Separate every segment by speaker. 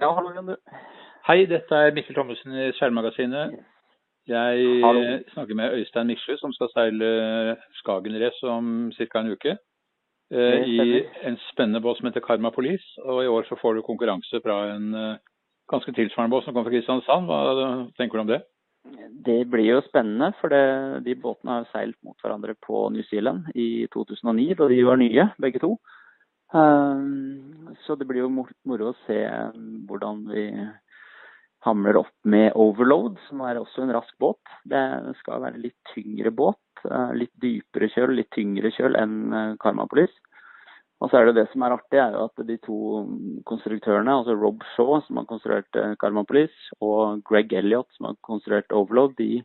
Speaker 1: Ja, hallo du.
Speaker 2: Hei, dette er Mikkel Thommessen i Seilmagasinet. Jeg
Speaker 1: Hallo.
Speaker 2: snakker med Øystein Miksrud, som skal seile Skagen Race om ca. en uke. eh, I en spennende båt som heter Karma Police. Og i år så får du konkurranse fra en eh, ganske tilsvarende båt som kommer fra Kristiansand. Hva tenker du om det?
Speaker 1: Det blir jo spennende, for det, de båtene har seilt mot hverandre på New Zealand i 2009, da de var nye, begge to. Um, så det blir jo moro å se hvordan vi hamler opp med Overload, som er også en rask båt. Det skal være litt tyngre båt, eh, litt dypere kjøl, litt tyngre kjøl enn Karmapolis. Og så er det det som er artig, er jo at de to konstruktørene, altså Rob Shaw, som har konstruert Karmapolis, og Greg Elliot, som har konstruert Overload, de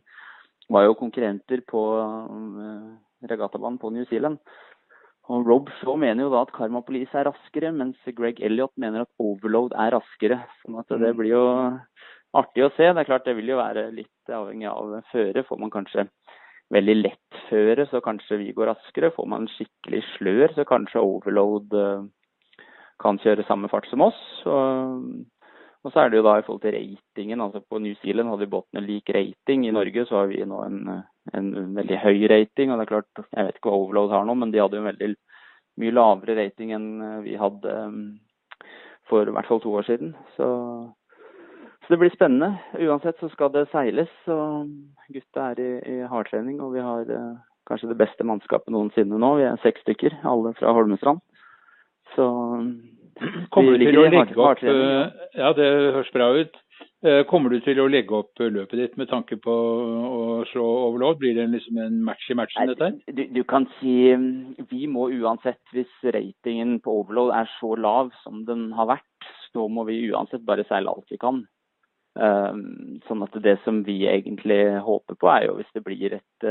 Speaker 1: var jo konkurrenter på eh, regattabanen på New Zealand. Og Rob Shaw mener jo da at Karma Police er raskere, mens Greg Elliot mener at Overload er raskere. Sånn at det blir jo artig å se. Det er klart det vil jo være litt avhengig av føre. Får man kanskje veldig lett føre, så kanskje vi går raskere. Får man skikkelig slør, så kanskje Overload eh, kan kjøre samme fart som oss. Og, og så er det jo da i forhold til ratingen. altså På New Zealand hadde båtene lik rating. I Norge så har vi nå en, en veldig høy rating. og det er klart, Jeg vet ikke hva Overload har nå, men de hadde jo en veldig mye lavere rating enn vi hadde eh, for i hvert fall to år siden. Så, så det blir spennende. Uansett så skal det seiles. og Gutta er i, i hardtrening, og vi har eh, kanskje det beste mannskapet noensinne nå. Vi er seks stykker, alle fra Holmestrand. Så
Speaker 2: Kommer du til å legge opp
Speaker 1: ja.
Speaker 2: eh, det høres bra ut. Eh, Kommer du til å legge opp løpet ditt med tanke på å slå overload? Blir det liksom en match i matchen, dette her?
Speaker 1: Du, du kan si mm, vi må uansett, hvis ratingen på overload er så lav som den har vært, så må vi uansett bare seile alt vi kan. Um, sånn at det som vi egentlig håper på, er jo hvis det blir et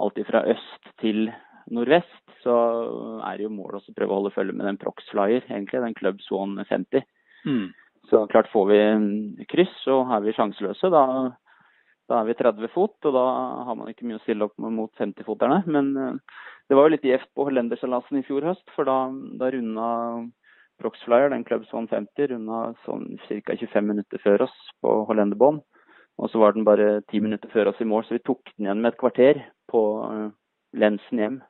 Speaker 1: alt fra øst til nordvest, så er det jo målet også å prøve å holde følge med den Prox Flyer, egentlig, den Club Swan 50.
Speaker 2: Mm.
Speaker 1: Så klart får vi kryss, så er vi sjanseløse. Da, da er vi 30 fot, og da har man ikke mye å stille opp mot 50-foterne. Men eh, det var jo litt gjevt på Hollenderseilasen i fjor høst, for da, da runda Proxflyer, den Club Swan 50, runda sånn ca. 25 minutter før oss på Hollenderbånd. Og så var den bare 10 minutter før oss i mål, så vi tok den igjen med et kvarter på eh, lensen hjem.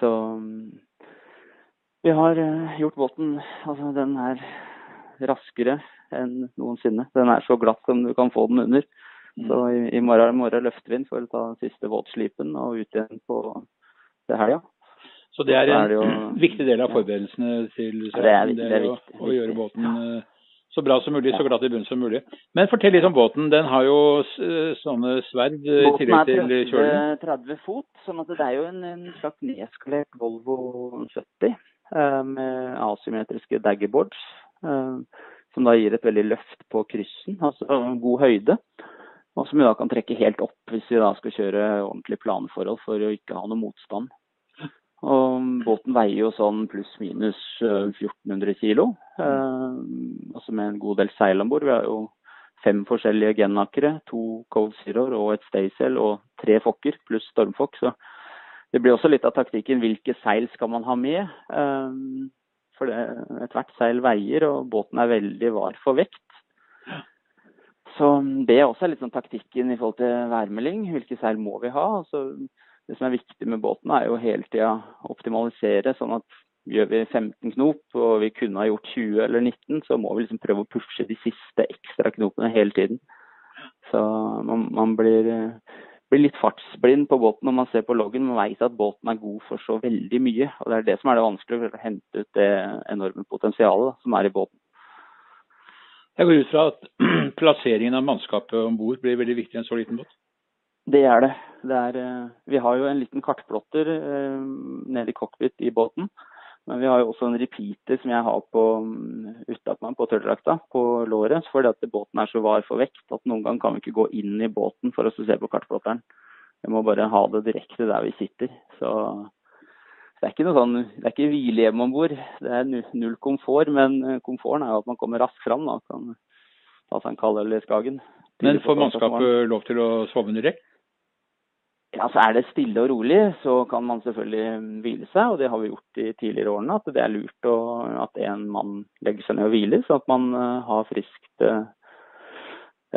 Speaker 1: Så mm, vi har eh, gjort båten Altså, den er raskere enn noensinne. Den er så glatt som du kan få den under. Så i, i morgen, morgen løfter vi den for å ta siste våtslipen og ut igjen på til helga.
Speaker 2: Så det er en
Speaker 1: er det jo-
Speaker 2: viktig del av
Speaker 1: ja.
Speaker 2: forberedelsene til
Speaker 1: Ja, det er
Speaker 2: det
Speaker 1: er
Speaker 2: å,
Speaker 1: viktig,
Speaker 2: å gjøre båten eh, så bra som mulig, så glatt i bunnen som mulig. Men fortell litt om båten. Den har jo sånne sverd eh, i tillegg til
Speaker 1: kjølen.
Speaker 2: Båten er
Speaker 1: 30 fot, sånn at det er jo en, en slags nedskalert Volvo 70 eh, med asymmetriske daggerboards. eh, som da gir et veldig løft på kryssen, altså god høyde. Og som vi da kan trekke helt opp hvis vi da skal kjøre ordentlig planforhold for å ikke ha noe motstand. Og båten veier jo sånn pluss-minus 1400 kilo. Eh, altså med en god del seil om bord. Vi har jo fem forskjellige genakere, to Cold Zeroer og et Staysail og tre fokker pluss stormfokk. Så det blir også litt av taktikken hvilke seil skal man ha med. Eh, for ethvert seil veier, og båten er veldig var for vekt. Så det er også litt sånn taktikken i forhold til værmelding. Hvilke seil må vi ha? Altså, det som er viktig med båten, er jo hele tida optimalisere. sånn at gjør vi 15 knop, og vi kunne ha gjort 20 eller 19, så må vi liksom prøve å pushe de siste ekstra knopene hele tiden. Så man, man blir, blir litt fartsblind på båten når man ser på loggen. Man vet at båten er god for så veldig mye. Og det er det som er det vanskelige, å hente ut det enorme potensialet da, som er i båten.
Speaker 2: Jeg går ut fra at plasseringen av mannskapet om bord blir veldig viktig i en så liten båt.
Speaker 1: Det er det. det er, eh, vi har jo en liten kartplotter eh, nede i cockpit i båten. Men vi har jo også en repeater som jeg har på mm, utapå på tørrdrakta, på låret. Fordi at båten er så var for vekt at noen ganger kan vi ikke gå inn i båten for å se på kartplotteren. Vi må bare ha det direkte der vi sitter. Så det er ikke noe sånn, det er ikke hvilehjem om bord. Det er null komfort, men eh, komforten er jo at man kommer raskt fram. da, Kan ta seg en kald øl i Skagen.
Speaker 2: Men får mannskapet lov til å sove under dekk?
Speaker 1: Ja, så Er det stille og rolig, så kan man selvfølgelig hvile seg. og Det har vi gjort i tidligere årene. At det er lurt å, at en mann legger seg ned og hviler, så at man uh, har friskt uh,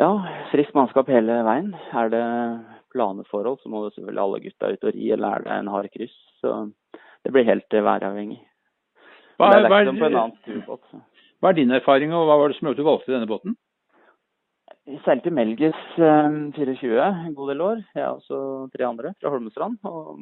Speaker 1: ja, friskt mannskap hele veien. Er det planeforhold, så må det selvfølgelig alle gutta ut og ri, eller er det en hard kryss. Så det blir helt væravhengig. Hva er, det er annen turbåt.
Speaker 2: Hva er din erfaring, og hva var det som gjorde at du valgte denne båten?
Speaker 1: Vi i Melges eh, 24 en god del år, jeg og tre andre fra Holmestrand. Og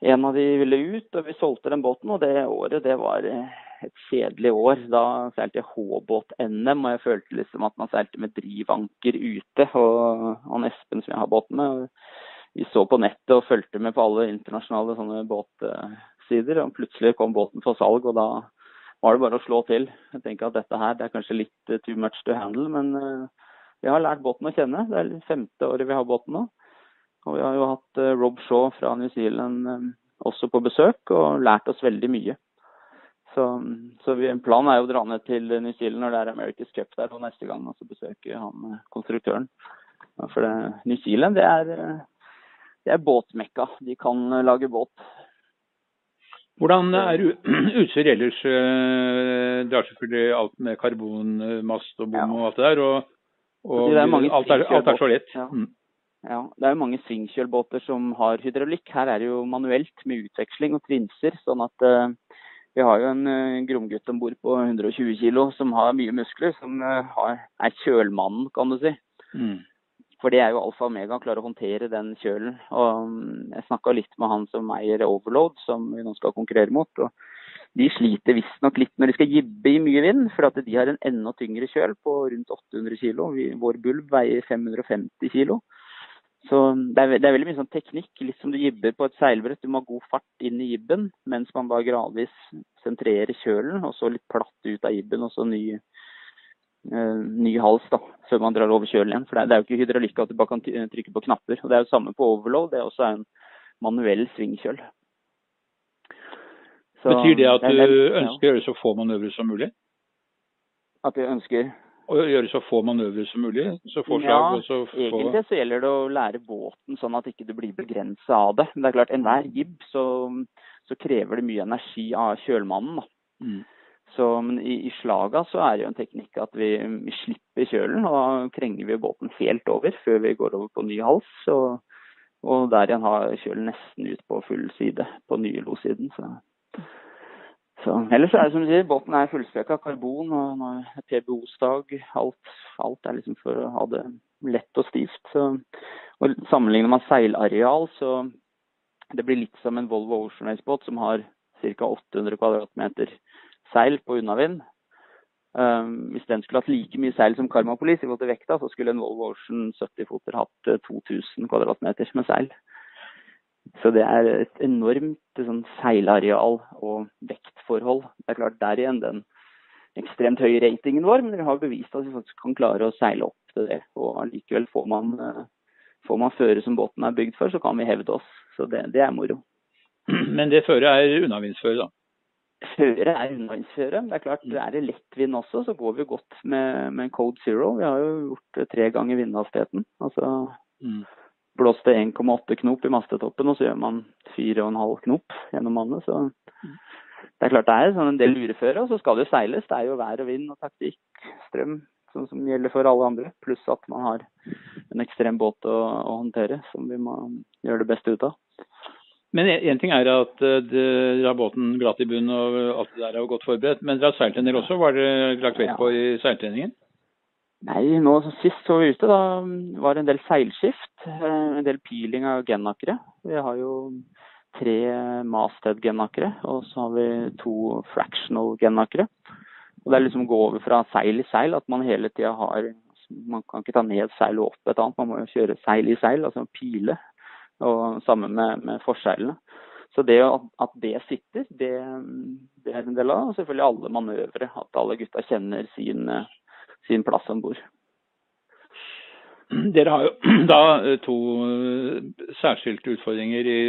Speaker 1: en av de ville ut, og vi solgte den båten. Og det året det var eh, et kjedelig år. Da seilte jeg H-båt-NM, og jeg følte liksom at man seilte med drivanker ute. Og han Espen som jeg har båten med, vi så på nettet og fulgte med på alle internasjonale sånne båtsider. Og plutselig kom båten for salg, og da var det bare å slå til. Jeg tenker at dette her det er kanskje litt eh, too much to handle, men vi har lært båten å kjenne. Det er femte året vi har båten nå. Og vi har jo hatt uh, Rob Shaw fra New Zealand også på besøk og lært oss veldig mye. Så, så vi, planen er jo å dra ned til New Zealand når det er America's Cup der og neste gang og så besøke han konstruktøren. For det, New Zealand det er, det er båtmekka. De kan lage båt.
Speaker 2: Hvordan er utstyret ellers? Det er selvfølgelig alt med karbonmast og bom og alt det der. Og, og er alt, er, alt, er, så lett.
Speaker 1: Ja. Mm. ja. Det er jo mange svingkjølbåter som har hydraulikk. Her er det jo manuelt med utveksling og trinser. sånn at uh, vi har jo en uh, gromgutt om bord på 120 kg som har mye muskler. Som uh, har, er kjølmannen, kan du si. Mm. For det er jo alfa og omega å klare å håndtere den kjølen. Og mm, jeg snakka litt med han som eier Overload, som vi nå skal konkurrere mot. og De sliter visstnok litt når de skal jibbe i mye vind, for at de har en enda tyngre kjøl på rundt 800 kg. Vår bulb veier 550 kg. Så det er, det er, veldig mye sånn teknikk, litt som du jibber på et seilbrett. Du må ha god fart inn i jibben, mens man da gradvis sentrerer kjølen, og så litt platt ut av jibben, og så ny, øh, ny hals da, før man drar over kjølen igjen. For det er, jo ikke hydraulikk at du bare kan trykke på knapper. Og Det er jo samme på overload. Det er også en manuell svingkjøl.
Speaker 2: Så, Betyr det at du ønsker å gjøre så få manøvrer som mulig?
Speaker 1: At jeg ønsker
Speaker 2: Å gjøre så få manøvrer som mulig? Så få
Speaker 1: slag, ja, så få... egentlig så gjelder det å lære båten sånn at ikke du blir begrensa av det. Men det er klart, enhver jib så, så krever det mye energi av kjølmannen. da. Mm. Så, men i, i, slaga så er det jo en teknikk at vi, vi, slipper kjølen, og krenger vi båten helt over før vi går over på ny hals. Og, og der igjen har kjølen nesten ut på full side på nye losiden. Så. Så, ellers er det som du sier, båten er fullstreka karbon og PBO-stag. Alt, alt, er liksom for å ha det lett og stivt. Så, og Sammenligner man seilareal, så det blir litt som en Volvo Ocean Race-båt som har ca. 800 kvadratmeter seil på unnavind. Um, hvis den skulle hatt like mye seil som Karmapolis i forhold til vekta, så skulle en Volvo Ocean 70-foter hatt 2000 eh, kvadratmeter med seil. Så det er et enormt sånn, seilareal og vektforhold. Det er klart der igjen den ekstremt høye ratingen vår, men vi har bevist at vi faktisk kan klare å seile opp til det. Og allikevel får man, uh, får man føre som båten er bygd for, så kan vi hevde oss. Så det, det er moro.
Speaker 2: Men det føret er unnavindsføre, da?
Speaker 1: Føre er unnavindsføre. Det er klart, det er det lettvind også, så går vi godt med, med code zero. Vi har jo gjort det tre ganger vindhastigheten. Altså mm. blåst det 1,8 knop i mastetoppen, og så gjør man 4,5 knop gjennom vannet. Så mm. det er klart det er sånn en del lureføre. Og så skal det jo seiles. Det er jo vær og vind og taktikk, strøm, sånn som gjelder for alle andre. Pluss at man har en ekstrem båt å, å håndtere, som vi må gjøre det beste ut av.
Speaker 2: Men én ting er at eh, dere har båten glatt i bunnen og alt det der er godt forberedt. Men dere har seilt en del også, var det lagt vekt på i seiltreningen?
Speaker 1: Nei, nå sist så vi ute, da var det en del seilskift. Eh, en del piling av genakere. Vi har jo tre masthead-genakere, og så har vi to fractional genakere. Og Det er liksom å gå over fra seil i seil, at man hele tida har Man kan ikke ta ned seil og opp et annet, man må jo kjøre seil i seil, altså pile og sammen med, med forseglene. Så det at det sitter, det, det, er en del av Og selvfølgelig alle manøvre. At alle gutta kjenner sin, sin plass om bord.
Speaker 2: Dere har jo da to særskilte utfordringer i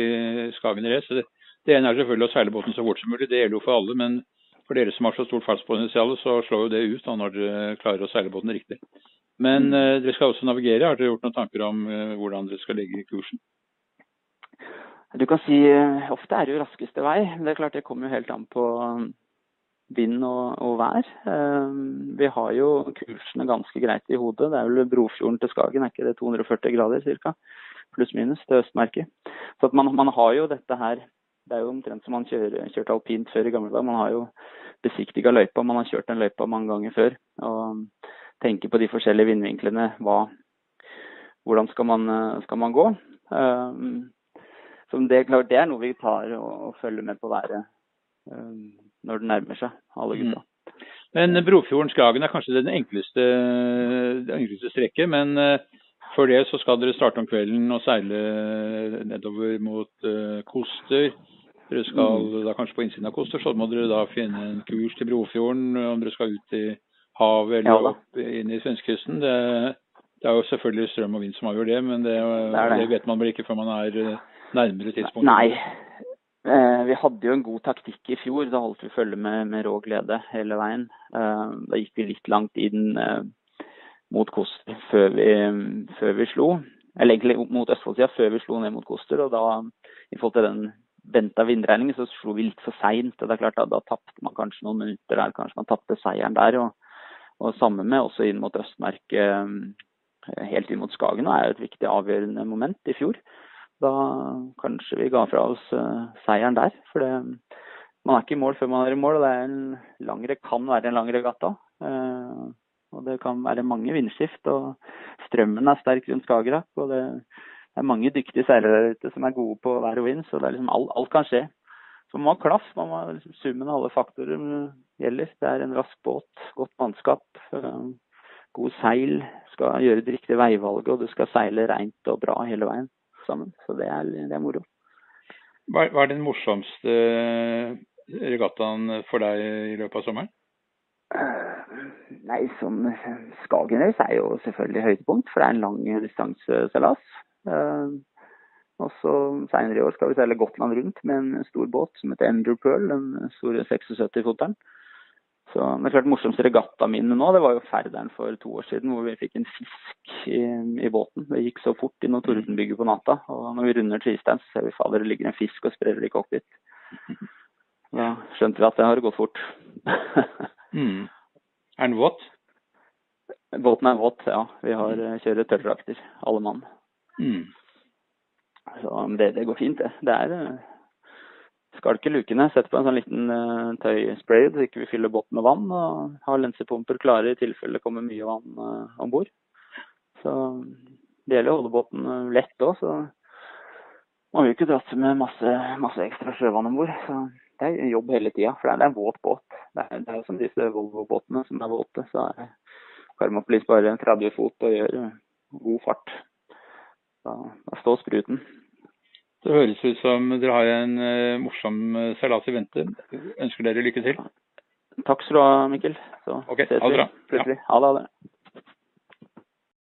Speaker 2: Skagen race. Det, det ene er selvfølgelig å seile båten så fort som mulig. Det gjelder jo for alle. Men for dere som har så stort fartspotensial, så slår jo det ut da, når dere klarer å seile båten riktig. Men mm. uh, dere skal også navigere. Har dere gjort noen tanker om hvordan dere skal legge kursen?
Speaker 1: Du kan si eh, ofte er det jo raskeste vei. Det er klart det kommer jo helt an på um, vind og, og vær. Eh, vi har jo kursene ganske greit i hodet. Det er vel Brofjorden til Skagen, er ikke det 240 grader ca.? Pluss-minus til Østmerket. Så at man, man, har jo dette her Det er jo omtrent som man kjører, kjørte alpint før i gamle dager. Man har jo besiktiga løypa, man har kjørt den løypa mange ganger før. Og tenker på de forskjellige vindvinklene. Hva, hvordan skal man, skal man gå? Um, som det, klart, det er noe vi tar og, og følger med på været um, når det nærmer seg, alle
Speaker 2: Mm. Men Brofjorden-Skagen er kanskje den enkleste, det enkleste strekket. Men uh, før det så skal dere starte om kvelden og seile nedover mot uh, Koster. Dere skal
Speaker 1: Mm.
Speaker 2: da kanskje på innsiden av Koster, så må dere da finne en kurs til Brofjorden om dere skal ut i havet eller
Speaker 1: Ja
Speaker 2: opp inn i svenskekysten. Det, det er jo selvfølgelig strøm og vind som avgjør det, men det,
Speaker 1: det.
Speaker 2: det vet man vel ikke før man er nærmere tidspunkt?
Speaker 1: Nei. Eh, vi hadde jo en god taktikk i fjor. Da holdt vi følge med, med rå glede hele veien. Eh, da gikk vi litt langt inn eh, mot Koster før vi, før vi slo. Eller egentlig mot Østfoldsida før vi slo ned mot Koster. Og da, i forhold til den venta vindregningen, så slo vi litt for seint. Da, da, tapte man kanskje noen minutter der. Kanskje man tapte seieren der. Og, og samme med også inn mot Østmerket, helt inn mot Skagen. Det er jo et viktig avgjørende moment i fjor da kanskje vi ga fra oss uh, seieren der. For det, man er ikke i mål før man er i mål, og det er en langre, kan være en lang regatta. Uh, og det kan være mange vindskift, og strømmen er sterk rundt Skagerrak. Og det er mange dyktige seilere der ute som er gode på vær og vind, så det liksom alt, alt kan skje. Så man må ha klaff. Man må, liksom, summen av alle faktorer gjelder. Det er en rask båt, godt mannskap, uh, god seil. Skal gjøre det riktige veivalget, og du skal seile rent og bra hele veien sammen. Så det er, det er moro.
Speaker 2: Hva, er den morsomste regattaen for deg i løpet av sommeren?
Speaker 1: Nei, som Skagenrace er jo selvfølgelig høydepunkt, for det er en lang distanseseilas. Uh, og så Senere i år skal vi seile Gotland rundt med en stor båt som heter Ender Pearl, den store 76-foteren. Så er klart morsomste regattaminnet nå, det var jo Færderen for to år siden, hvor vi fikk en fisk i, i båten. Det gikk så fort inn og tordenbygget på natta. Og når vi runder Tristein, så ser vi fader det ligger en fisk og spreller i cockpit. Da skjønte vi at det har gått fort.
Speaker 2: mm. Er den våt?
Speaker 1: Båten er våt, ja. Vi har kjører tørrdrakter, alle mann.
Speaker 2: Mm.
Speaker 1: Så det, det, går fint, det. Det er skalke lukene. Sette på en sånn liten uh, tøyspray så ikke vi fyller båten med vann. Og ha lensepumper klare i tilfelle det kommer mye vann uh, om bord. Så det gjelder å holde båten uh, lett òg, så man vil ikke dratt med masse, masse ekstra sjøvann om bord. Så det er jobb hele tida, for det er, en våt båt. Det er, det er som disse Volvo-båtene som er våte. Så er Karmaplis bare 30 fot og gjør god fart. Da, da står spruten.
Speaker 2: Det høres ut som dere har en uh, morsom seilas i vente. Ønsker dere lykke til.
Speaker 1: Takk skal du ha, Mikkel. Så
Speaker 2: okay,
Speaker 1: ses
Speaker 2: ha det
Speaker 1: vi
Speaker 2: bra.
Speaker 1: Ha det. Ha det.